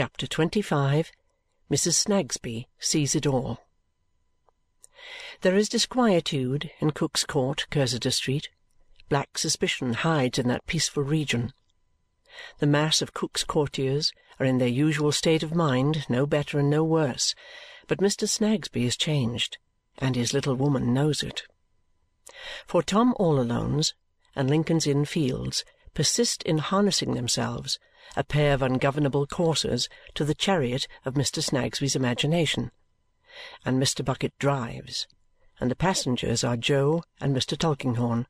Chapter 25 Mrs. Snagsby Sees It All There is disquietude in Cook's Court, Cursitor Street. Black suspicion hides in that peaceful region. The mass of Cook's courtiers are in their usual state of mind, no better and no worse, but Mr. Snagsby is changed, and his little woman knows it. For Tom all Alone's and Lincoln's Inn Fields persist in harnessing themselves, a pair of ungovernable coursers, to the chariot of Mr. Snagsby's imagination, and Mr. Bucket drives, and the passengers are Jo and Mr. Tulkinghorn,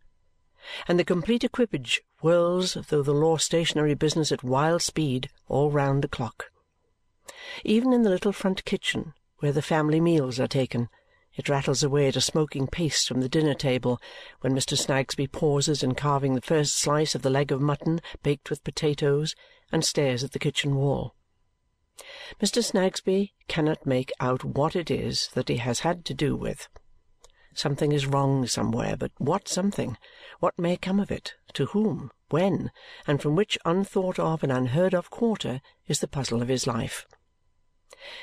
and the complete equipage whirls through the law stationery business at wild speed all round the clock. Even in the little front kitchen, where the family meals are taken, it rattles away at a smoking pace from the dinner-table when Mr. Snagsby pauses in carving the first slice of the leg of mutton baked with potatoes and stares at the kitchen wall. Mr. Snagsby cannot make out what it is that he has had to do with. Something is wrong somewhere, but what something? What may come of it? To whom? When? And from which unthought of and unheard of quarter is the puzzle of his life.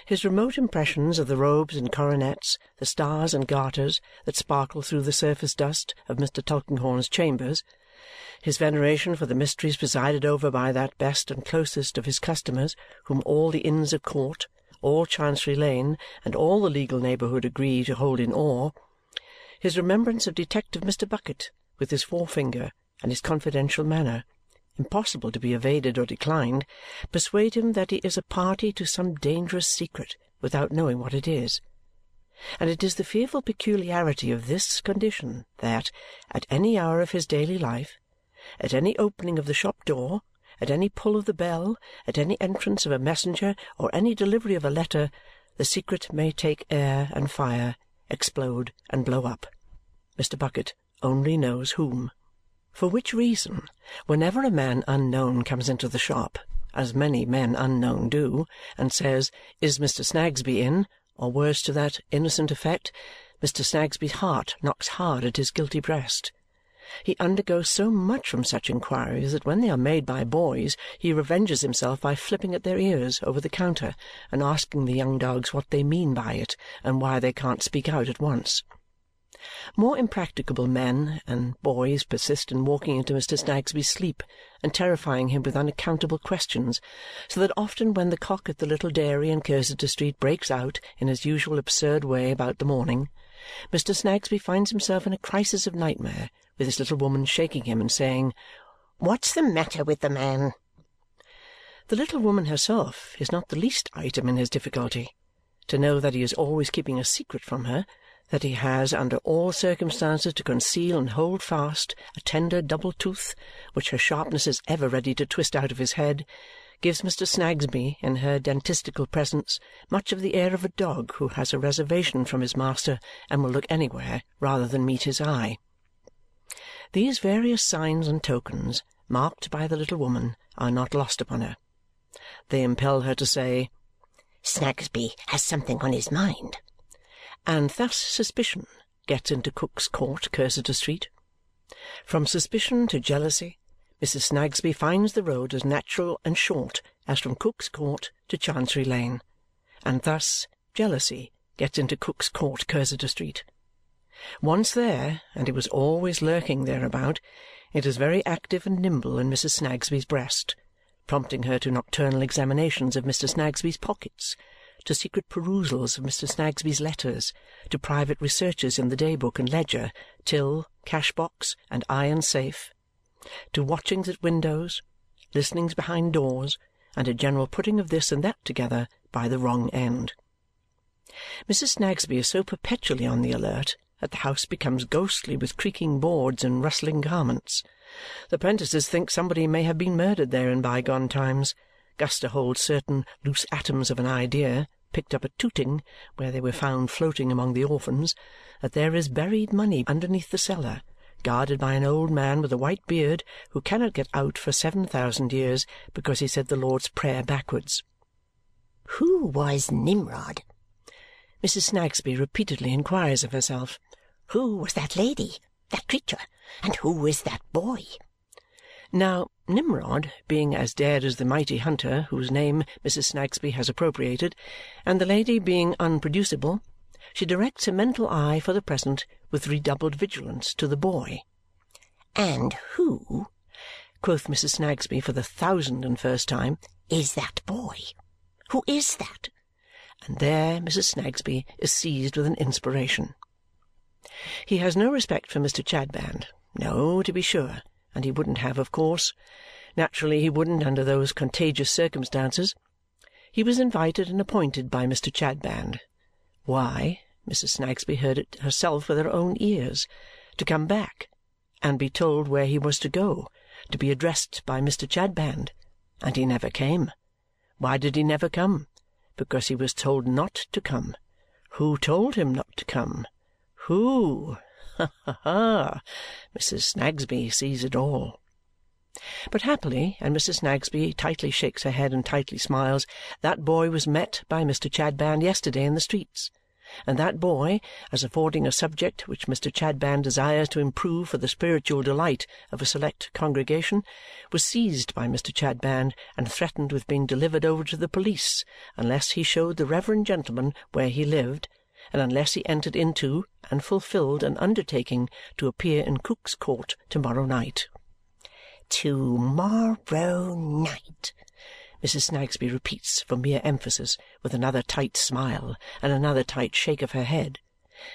His remote impressions of the robes and coronets, the stars and garters that sparkle through the surface dust of Mr. Tulkinghorn's chambers, his veneration for the mysteries presided over by that best and closest of his customers whom all the Inns of Court, all Chancery Lane, and all the legal neighbourhood agree to hold in awe, his remembrance of Detective Mr. Bucket with his forefinger and his confidential manner, impossible to be evaded or declined, persuade him that he is a party to some dangerous secret without knowing what it is. And it is the fearful peculiarity of this condition that, at any hour of his daily life, at any opening of the shop-door, at any pull of the bell, at any entrance of a messenger, or any delivery of a letter, the secret may take air and fire, explode, and blow up. Mr. Bucket only knows whom. For which reason, whenever a man unknown comes into the shop, as many men unknown do, and says, "Is Mr. Snagsby in?" Or words to that innocent effect, Mr. Snagsby's heart knocks hard at his guilty breast. He undergoes so much from such inquiries that when they are made by boys he revenges himself by flipping at their ears over the counter and asking the young dogs what they mean by it and why they can't speak out at once. More impracticable men and boys persist in walking into Mr. Snagsby's sleep and terrifying him with unaccountable questions, so that often when the cock at the little dairy in Cursitor Street breaks out in his usual absurd way about the morning, Mr. Snagsby finds himself in a crisis of nightmare with his little woman shaking him and saying, "What's the matter with the man?" The little woman herself is not the least item in his difficulty. To know that he is always keeping a secret from her that he has under all circumstances to conceal and hold fast a tender double tooth which her sharpness is ever ready to twist out of his head, gives Mr. Snagsby, in her dentistical presence, much of the air of a dog who has a reservation from his master and will look anywhere rather than meet his eye. These various signs and tokens, marked by the little woman, are not lost upon her. They impel her to say, "Snagsby has something on his mind." And thus suspicion gets into Cook's Court, Cursitor Street. From suspicion to jealousy, Mrs. Snagsby finds the road as natural and short as from Cook's Court to Chancery Lane, and thus jealousy gets into Cook's Court, Cursitor Street. Once there, and it was always lurking thereabout, it is very active and nimble in Mrs. Snagsby's breast, prompting her to nocturnal examinations of Mr. Snagsby's pockets to secret perusals of Mr. Snagsby's letters, to private researches in the day book and ledger, till, cash box, and iron safe, to watchings at windows, listenings behind doors, and a general putting of this and that together by the wrong end. Mrs. Snagsby is so perpetually on the alert that the house becomes ghostly with creaking boards and rustling garments. The prentices think somebody may have been murdered there in bygone times. Guster holds certain loose atoms of an idea picked up at Tooting, where they were hmm. found floating among the orphans, that there is buried money underneath the cellar, guarded by an old man with a white beard who cannot get out for seven thousand years because he said the Lord's Prayer backwards. Who was Nimrod? Mrs. Snagsby repeatedly inquires of herself. Who was that lady, that creature, and who is that boy? Now, Nimrod being as dead as the mighty hunter whose name Mrs. Snagsby has appropriated, and the lady being unproducible, she directs her mental eye for the present with redoubled vigilance to the boy. And who, quoth Mrs. Snagsby for the thousand and first time, is that boy? Who is that? And there Mrs. Snagsby is seized with an inspiration. He has no respect for Mr. Chadband. No, to be sure, and he wouldn't have, of course. Naturally he wouldn't under those contagious circumstances. He was invited and appointed by Mr. Chadband. Why, Mrs. Snagsby heard it herself with her own ears. To come back, and be told where he was to go, to be addressed by Mr. Chadband. And he never came. Why did he never come? Because he was told not to come. Who told him not to come? Who? Ha, ha, ha! Mrs. Snagsby sees it all. But happily, and Mrs. Snagsby tightly shakes her head and tightly smiles, that boy was met by Mr. Chadband yesterday in the streets. And that boy, as affording a subject which Mr. Chadband desires to improve for the spiritual delight of a select congregation, was seized by Mr. Chadband and threatened with being delivered over to the police unless he showed the reverend gentleman where he lived and unless he entered into and fulfilled an undertaking to appear in Cook's Court to-morrow night. To-morrow night, Mrs. Snagsby repeats for mere emphasis with another tight smile and another tight shake of her head.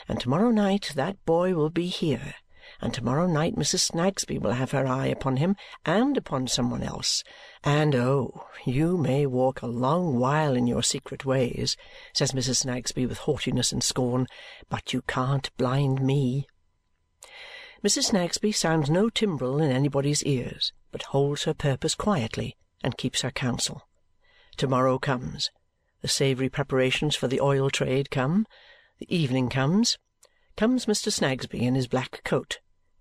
And to-morrow night that boy will be here, and to-morrow night Mrs. Snagsby will have her eye upon him and upon some one else. And oh, you may walk a long while in your secret ways, says Mrs. Snagsby with haughtiness and scorn, but you can't blind me. Mrs. Snagsby sounds no timbrel in anybody's ears, but holds her purpose quietly and keeps her counsel. To-morrow comes. The savoury preparations for the oil trade come. The evening comes. Comes Mr. Snagsby in his black coat.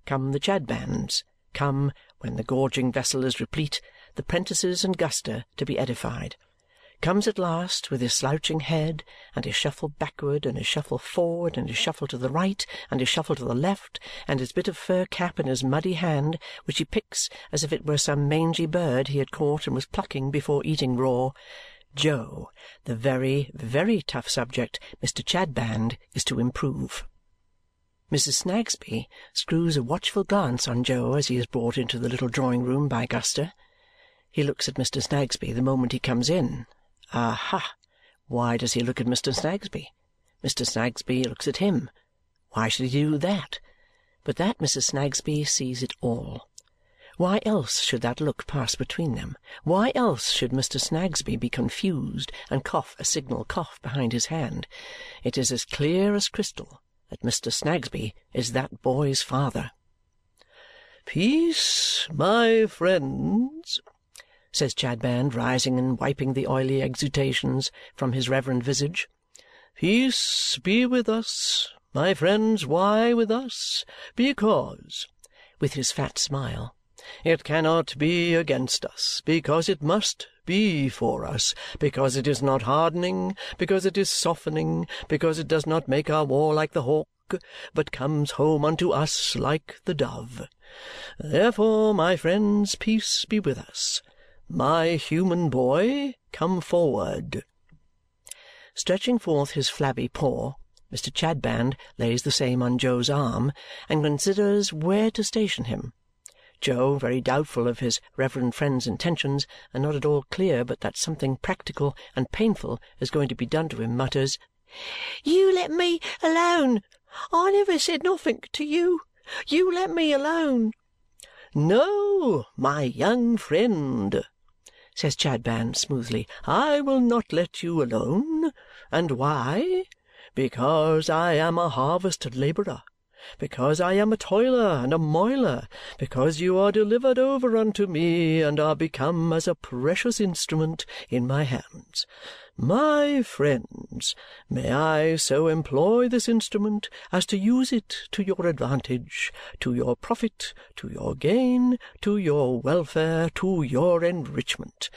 Come the Chadbands. Come, when the gorging vessel is replete, the prentices and Guster to be edified. Comes at last with his slouching head, and his shuffle backward, and his shuffle forward, and his shuffle to the right, and his shuffle to the left, and his bit of fur cap in his muddy hand, which he picks as if it were some mangy bird he had caught and was plucking before eating raw. Jo, the very, very tough subject Mr. Chadband is to improve. Mrs. Snagsby screws a watchful glance on Jo as he is brought into the little drawing-room by Guster. He looks at Mr. Snagsby the moment he comes in Aha! Why does he look at Mr. Snagsby? Mr. Snagsby looks at him. Why should he do that? But that Mrs. Snagsby sees it all. Why else should that look pass between them? Why else should Mr. Snagsby be confused and cough a signal cough behind his hand? It is as clear as crystal that Mr. Snagsby is that boy's father. Peace, my friends, says Chadband, rising and wiping the oily exudations from his reverend visage. Peace be with us, my friends. Why with us? Because, with his fat smile, it cannot be against us, because it must be for us, because it is not hardening, because it is softening, because it does not make our war like the hawk, but comes home unto us like the dove. Therefore, my friends, peace be with us. My human boy, come forward!" Stretching forth his flabby paw, Mr. Chadband lays the same on Jo's arm and considers where to station him. Jo, very doubtful of his reverend friend's intentions and not at all clear but that something practical and painful is going to be done to him, mutters, "You let me alone. I never said nothink to you. You let me alone." "No, my young friend!" says Chadband smoothly. "I will not let you alone. And why? Because I am a harvest labourer, because I am a toiler and a moiler, because you are delivered over unto me and are become as a precious instrument in my hands. My friends, may I so employ this instrument as to use it to your advantage, to your profit, to your gain, to your welfare, to your enrichment.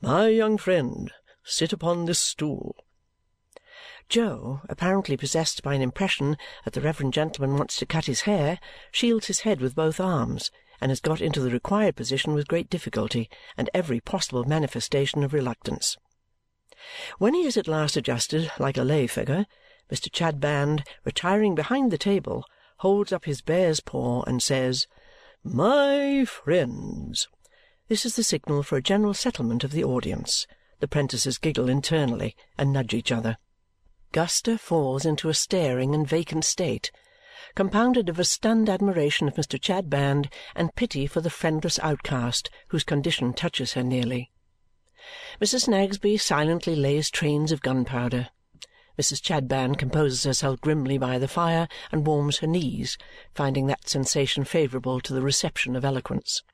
My young friend, sit upon this stool." Jo, apparently possessed by an impression that the reverend gentleman wants to cut his hair, shields his head with both arms and has got into the required position with great difficulty and every possible manifestation of reluctance. When he is at last adjusted like a lay figure, Mr. Chadband, retiring behind the table, holds up his bear's paw and says, "My friends!" This is the signal for a general settlement of the audience. The 'prentices giggle internally and nudge each other. Guster falls into a staring and vacant state, compounded of a stunned admiration of Mr. Chadband and pity for the friendless outcast whose condition touches her nearly. Mrs. Snagsby silently lays trains of gunpowder. Mrs. Chadband composes herself grimly by the fire and warms her knees, finding that sensation favourable to the reception of eloquence.